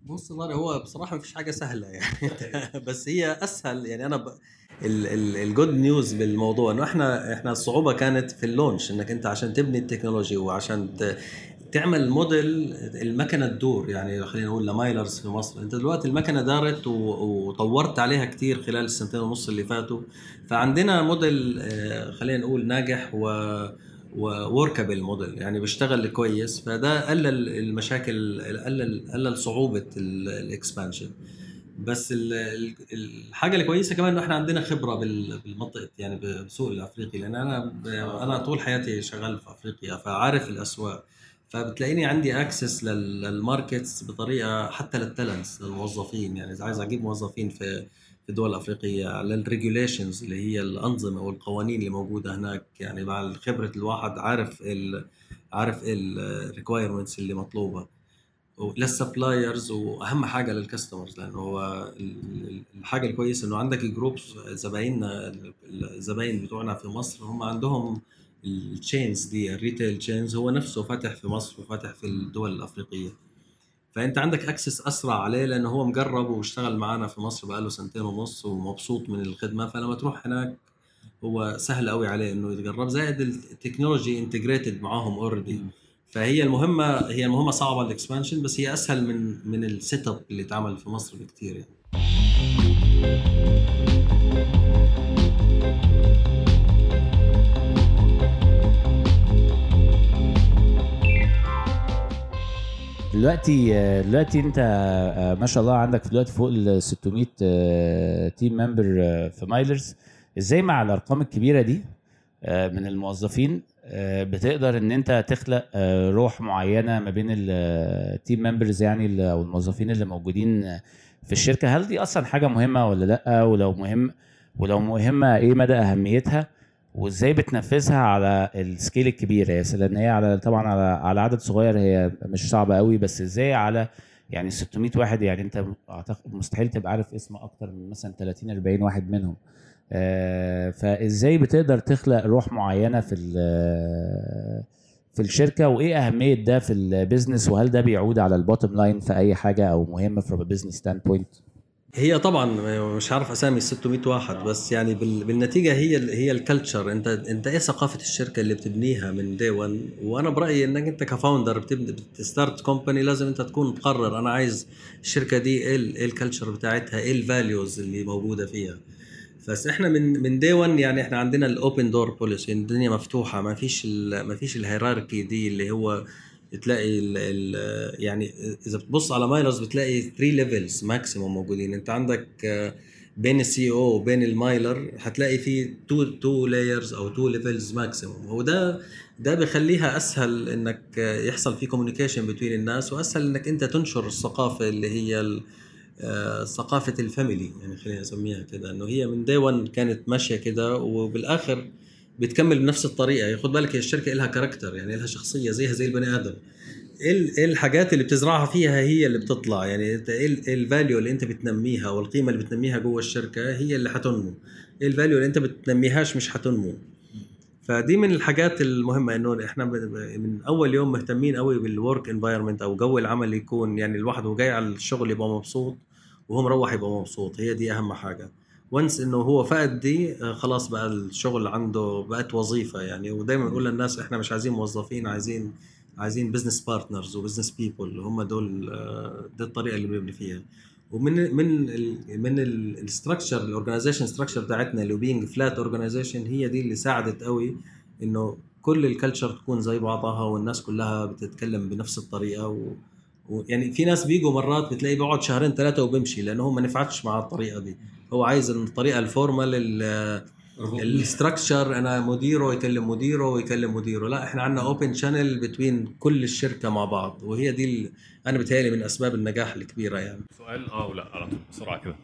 بص والله هو بصراحة ما فيش حاجة سهلة يعني بس هي أسهل يعني أنا ب... ال good news بالموضوع إنه إحنا إحنا الصعوبة كانت في ال launch إنك أنت عشان تبني ال technology وعشان. تعمل موديل المكنة تدور يعني خلينا نقول لمايلرز في مصر. أنت دلوقتي المكنة دارت وطورت عليها كتير خلال السنتين ونص اللي فاتوا. فعندنا موديل خلينا نقول ناجح و workable model يعني بيشتغل كويس. فده قلل المشاكل قلل قلل صعوبة ال expansion بس الحاجة الكويسة كمان إنه إحنا عندنا خبرة بالمنطقة يعني بالسوق الأفريقي. لأن أنا أنا طول حياتي شغال في أفريقيا فعارف الأسواق. فبتلاقيني عندي access لل markets بطريقة حتى لل talents للموظفين. يعني إذا عايز أجيب موظفين في في الدول الافريقيه لل regulations اللي هي الأنظمة والقوانين اللي موجودة هناك. يعني مع خبرة الواحد عارف ال عارف ال requirements اللي مطلوبة. لل suppliers وأهم حاجة لل customers لأنه هو الحاجة الكويسة إنه عندك groups زبايننا الزباين بتوعنا في مصر هم عندهم ال chains دي ال retail chains هو نفسه فاتح في مصر وفاتح في الدول الأفريقية. فأنت عندك access أسرع عليه لأنه هو مجرب واشتغل معنا في مصر بقاله سنتين ونص ومبسوط من الخدمة. فلما تروح هناك هو سهل قوي عليه إنه يتجرب زائد ال technology integrated معاهم already فهي المهمة هي المهمة صعبة ال expansion بس هي أسهل من من ال setup اللي اتعمل في مصر بكثير يعني. دلوقتي دلوقتي انت آه، ما شاء الله عندك دلوقتي فوق ال 600 team member في مايلرز. إزاي مع الأرقام الكبيرة دي آه، من الموظفين آه، بتقدر ان انت تخلق روح معينة ما بين ال team members يعني أو الموظفين اللي موجودين في الشركة؟ هل دي أصلا حاجة مهمة ولا لأ؟ ولو مهم ولو مهمة إيه مدى أهميتها؟ وازاي بتنفذها على ال scale الكبير هي لأن هي على طبعا على على عدد صغير هي مش صعبة قوي بس إزاي على يعني 600 واحد؟ يعني انت أعتقد مستحيل تبقى عارف اسم أكتر من مثلا 30 40 واحد منهم. آه، فازاي بتقدر تخلق روح معينة في في الشركة؟ وإيه أهمية ده في ال business؟ وهل ده بيعود على ال bottom line في أي حاجة أو مهمه from a business standpoint هي طبعا مش عارف أسامي 600 واحد بس يعني بال- بالنتيجة هي هي ال culture أنت أنت إيه ثقافة الشركة اللي بتبنيها من day 1 وأنا برأيي إنك أنت ك founder بتبدأ بت start company لازم أنت تكون تقرر أنا عايز الشركة دي إيه ال- إيه ال culture بتاعتها؟ إيه ال values اللي موجودة فيها؟ بس إحنا من من day 1 يعني إحنا عندنا ال open door policy الدنيا مفتوحة ما فيش ما فيش ال hierarchy دي اللي هو تلاقي ال ال يعني إذا بتبص على مايلرز بتلاقي 3 levels maximum موجودين. أنت عندك آه، بين ال CEO وبين المايلر هتلاقي في 2 2 layers أو 2 levels maximum هو ده بيخليها أسهل إنك آه، يحصل في communication بين الناس وأسهل إنك أنت تنشر الثقافة اللي هي آه، ثقافة ال family يعني خلينا نسميها كده إنه هي من day 1 كانت ماشية كده وبالآخر بتكمل بنفس الطريقة. خد بالك هي الشركة لها character يعني لها شخصية زيها زي البني آدم. إيه ال- الحاجات اللي بتزرعها فيها هي اللي بتطلع. يعني إيه ال- ال value اللي أنت بتنميها والقيمه اللي بتنميها جوه الشركة هي اللي حتنمو. إيه ال value اللي أنت بتنميهاش مش حتنمو. فدي من الحاجات المهمة إنه إحنا من أول يوم مهتمين قوي بال work environment أو جو العمل يكون يعني الواحد وهو جاي على الشغل يبقى مبسوط وهو مروح يبقى مبسوط. هي دي أهم حاجة. و once إنه هو فقد دي آه، خلاص بقى الشغل عنده بقت وظيفة يعني. ودايما بقول للناس إحنا مش عايزين موظفين عايزين عايزين business partners و business people هم دول آه، دي الطريقة اللي بنبني فيها. ومن من ال من ال structure ال organization structure بتاعتنا اللي being flat organization هي دي اللي ساعدت قوي إنه كل ال culture تكون زي بعضها والناس كلها بتتكلم بنفس الطريقة و ويعني في ناس بيجوا مرات بتلاقيه بيقعد شهرين ثلاثة وبيمشي لأنه هو ما نفعتش مع الطريقة دي. هو عايز الطريقة ال formal ال structure أنا مديره يكلم مديره ويكلم مديره. لا إحنا عندنا open channel between كل الشركة مع بعض وهي دي ال- أنا بتهيألي من أسباب النجاح الكبيرة يعني. سؤال آه ولا على طول بسرعة كده.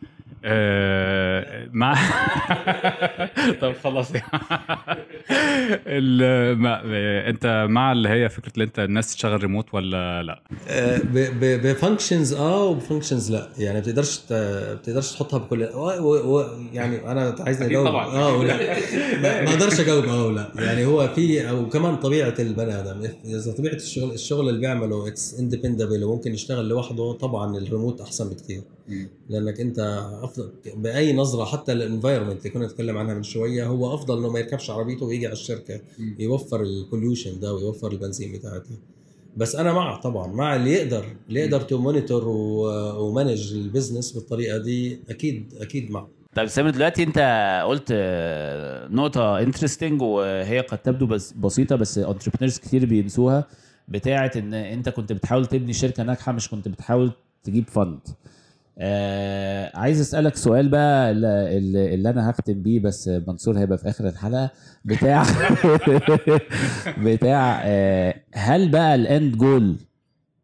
آه، مع طب خلاص. ال... ما... انت مع اللي هي فكرة اللي انت الناس تشتغل ريموت ولا لا؟ ب functions آه وب functions لا. يعني بتقدرش بتقدرش تحطها بكل. يعني أنا عايزني أكيد أجاوب. آه ولا. ما ما أقدرش أجاوب. آه ولا. يعني هو في أو كمان طبيعة البني آدم. اذا طبيعة الشغل الشغل اللي بيعمله it's independable وممكن يشتغل لوحده طبعا الريموت أحسن بكثير لأنك أنت أفضل بأي نظرة حتى ال environment اللي كنا نتكلم عنها من شوية هو أفضل إنه ما يركبش عربيته ويجي على الشركة يوفر ال pollution ده ويوفر البنزين بتاعتها بس أنا مع طبعا مع اللي يقدر اللي يقدر to monitor و manage ال business بالطريقة دي أكيد أكيد مع. طيب سامر دلوقتي أنت قلت نقطة interesting وهي قد تبدو بس بسيطة بس entrepreneurs كتير بينسوها بتاعة إن أنت كنت بتحاول تبني شركة ناجحة مش كنت بتحاول تجيب fund. آه عايز أسألك سؤال بقى اللي, اللي أنا هختم بيه بس منصور هيبقى في آخر الحلقة. بتاع بتاع آه هل بقى الإند جول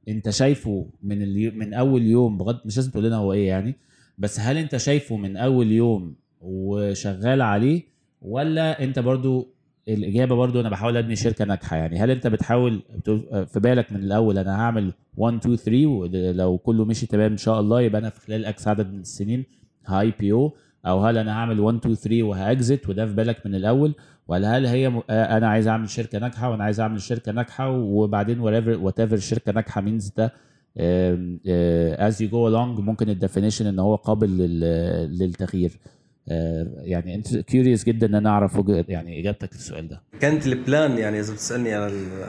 أنت شايفه من من أول يوم؟ بغض مش لازم تقول لنا هو إيه يعني بس هل أنت شايفه من أول يوم وشغال عليه ولا أنت برضو الإجابة برضو أنا بحاول أبني شركة ناجحة. يعني هل أنت بتحاول في بالك من الأول أنا هعمل 1 2 3 ولو كله مشي تمام إن شاء الله يبقى أنا في خلال أكس عدد من السنين ه IPO أو هل أنا هعمل 1 2 3 وه exit وده في بالك من الأول؟ ولا هل هي م... أنا عايز أعمل شركة ناجحة وأنا عايز أعمل شركة ناجحة وبعدين whatever شركة ناجحة means ده as you go along ممكن ال definition إن هو قابل لل- للتغيير. يعني انت curious جدا إن أنا أعرف يعني إجابتك للسؤال ده. كانت ال plan يعني إذا بتسألني على ال-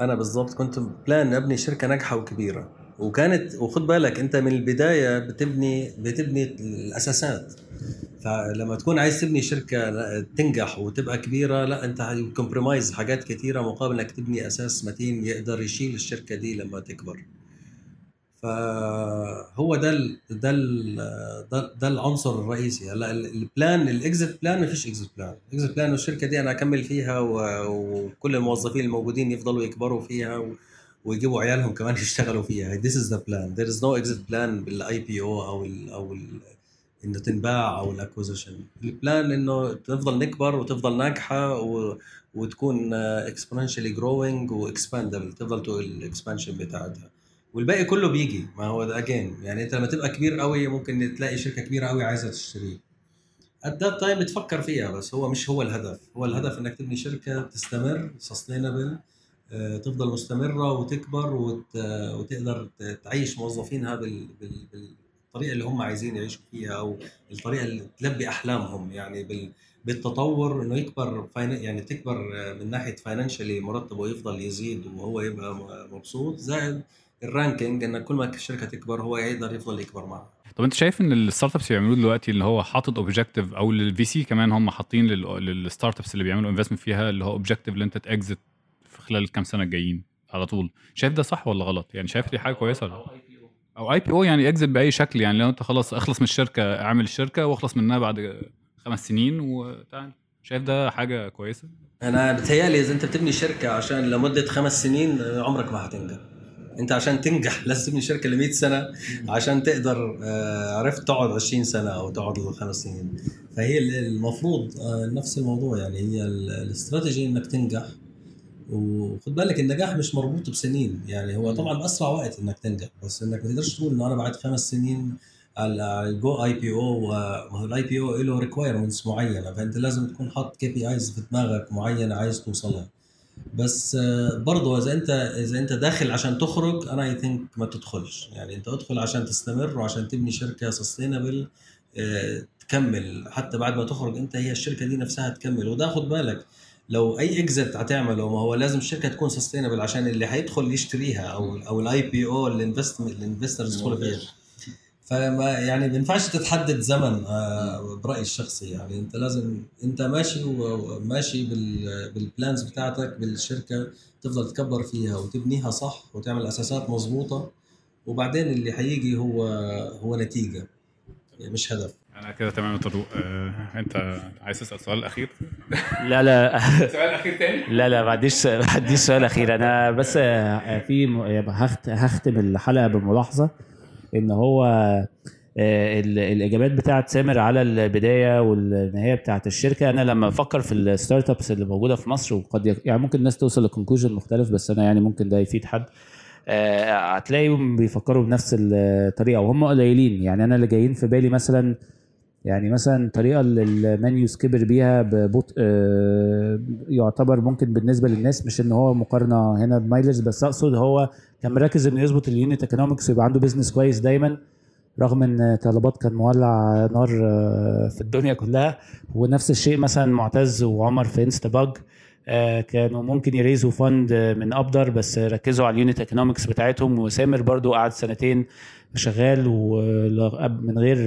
أنا بالضبط كنت plan أبني شركة ناجحة وكبيرة. وكانت وخد بالك أنت من البداية بتبني بتبني الأساسات. فلما تكون عايز تبني شركة تنجح وتبقى كبيرة لا أنت compromise حاجات كثيره مقابل إنك تبني أساس متين يقدر يشيل الشركة دي لما تكبر. فهو ده ال ده ال ده, ده العنصر الرئيسي. هلا ال- ال plan ال exit plan ما فيش exit plan ال exit plan الشركة دي أنا اكمل فيها وكل الموظفين الموجودين يفضلوا يكبروا فيها ويجيبوا عيالهم كمان يشتغلوا فيها. This is the plan. There is no exit plan بال IPO أو ال أو ال إنه تنباع أو ال acquisition ال plan إنه تفضل نكبر وتفضل ناجحة و وتكون exponentially growing و expandable تفضل تقول ال expansion بتاعتها. والباقي كله بيجي. ما هو again يعني انت لما تبقى كبير قوي ممكن تلاقي شركة كبيرة قوي عايزة تشتريك. at that time تفكر فيها بس هو مش هو الهدف. هو الهدف إنك تبني شركة تستمر sustainable تفضل مستمرة وتكبر وت... وتقدر تعيش موظفينها بال... بال... بالطريقة اللي هم عايزين يعيشوا فيها أو الطريقة اللي تلبي أحلامهم. يعني بال... بالتطور إنه يكبر. يعني تكبر من ناحية financially مرتبه يفضل يزيد وهو يبقى مبسوط زائد ال ranking إن كل ما الشركة تكبر هو يقدر يفضل يكبر معها طب أنت شايف إن ال startups بيعملوه دلوقتي اللي هو حاطط objective أو لل VC كمان هم حاطين لل startups اللي بيعملوا investment فيها اللي هو objective اللي أنت ت exit في خلال الكام سنة الجايين على طول. شايف ده صح ولا غلط؟ يعني شايف دي حاجة كويسة ولا؟ أو اي بي أو يعني اكزت بأي شكل يعني لو أنت خلاص اخلص من الشركة أعمل الشركة واخلص منها بعد خمس سنين وتعال. شايف ده حاجة كويسة؟ أنا بتهيألي إذا أنت بتبني شركة عشان لمدة خمس سنين عمرك ما هتنجح. انت عشان تنجح لازم تبني شركة ل 100 سنه عشان تقدر آه، عرفت تقعد 20 سنة أو تقعد خمس سنين. فهي ال- المفروض آه، نفس الموضوع يعني. هي ال- الاستراتيجي إنك تنجح. وخد بالك النجاح مش مربوط بسنين. يعني هو طبعا باسرع وقت إنك تنجح. بس إنك ما تقدرش تقول إنه أنا بعد خمس سنين على go IPO ال IPO له requirements معينة. فأنت لازم تكون حاطط KPIs في دماغك معينة عايز توصلها بس آه، برضه إذا أنت إذا أنت داخل عشان تخرج أنا I think ما تدخلش. يعني أنت ادخل عشان تستمر وعشان تبني شركة sustainable تكمل. حتى بعد ما تخرج أنت هي الشركة دي نفسها تكمل وده خد بالك لو أي exit هتعمله ما هو لازم الشركة تكون sustainable عشان اللي هيدخل يشتريها أو أو ال IPO ال investors يدخلوا فيها. فما يعني ما ينفعش تتحدد زمن آه، برأيي الشخصي. يعني انت لازم انت ماشي وماشي بال- بال plans بتاعتك بالشركة تفضل تكبر فيها وتبنيها صح وتعمل أساسات مظبوطة. وبعدين اللي هيجي هو هو نتيجة يعني مش هدف. أنا كده تمام يا طارق. آه، أنت عايز تسأل سؤال الاخير لا لا. سؤال أخير تاني؟ لا لا ما عنديش ما عنديش سؤال أخير. أنا بس آه، في م- هخت- هختم الحلقة بملاحظة. إن هو آه، ال- الإجابات بتاعت سامر على البداية والنهاية بتاعت الشركة. أنا لما بفكر في ال startups اللي موجودة في مصر وقد يعني ممكن الناس توصل ل conclusion مختلف بس أنا يعني ممكن ده يفيد حد. آه، هتلاقيهم بيفكروا بنفس الطريقة وهم قليلين. يعني أنا اللي جايين في بالي مثلا يعني مثلا الطريقة اللي elmenus كبر بيها ببطء آه، يعتبر ممكن بالنسبة للناس مش إن هو مقارنة هنا بمايلرز بس أقصد هو كان مركز إنه يظبط ال unit economics ويبقى عنده business كويس دايما رغم إن طلبات كان مولع نار آه، في الدنيا كلها. ونفس الشيء مثلا معتز وعمر في Instabug كانوا ممكن ي raise وا fund من أبدر بس ركزوا على ال unit economics بتاعتهم. وسامر برضو قعد سنتين شغال و- من غير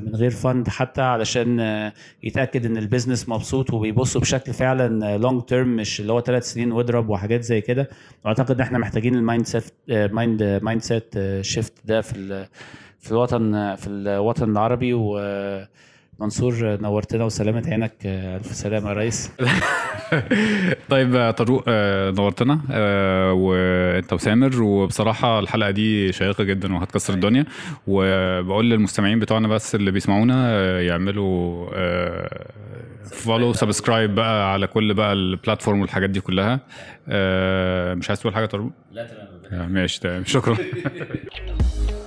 من غير fund حتى علشان يتأكد إن ال business مظبوط وبيبصوا بشكل فعلا long term مش اللي هو ثلاث سنين واضرب وحاجات زي كده. وأعتقد إن إحنا محتاجين ال mindset mind mindset shift ده في في الوطن في الوطن العربي. ومنصور نورتنا وسلامة عينك ألف سلامة يا ريس. طيب يا طارق آه، نورتنا آه، وأنت وسامر. وبصراحة الحلقة دي شيقة جدا وهتكسر الدنيا. وبقول للمستمعين بتوعنا بس اللي بيسمعونا آه، يعملوا follow subscribe بقى على كل بقى ال platform والحاجات دي كلها. آه، مش عايز تقول حاجة يا طارق؟ لا تمام. آه، ماشي تمام. شكرا.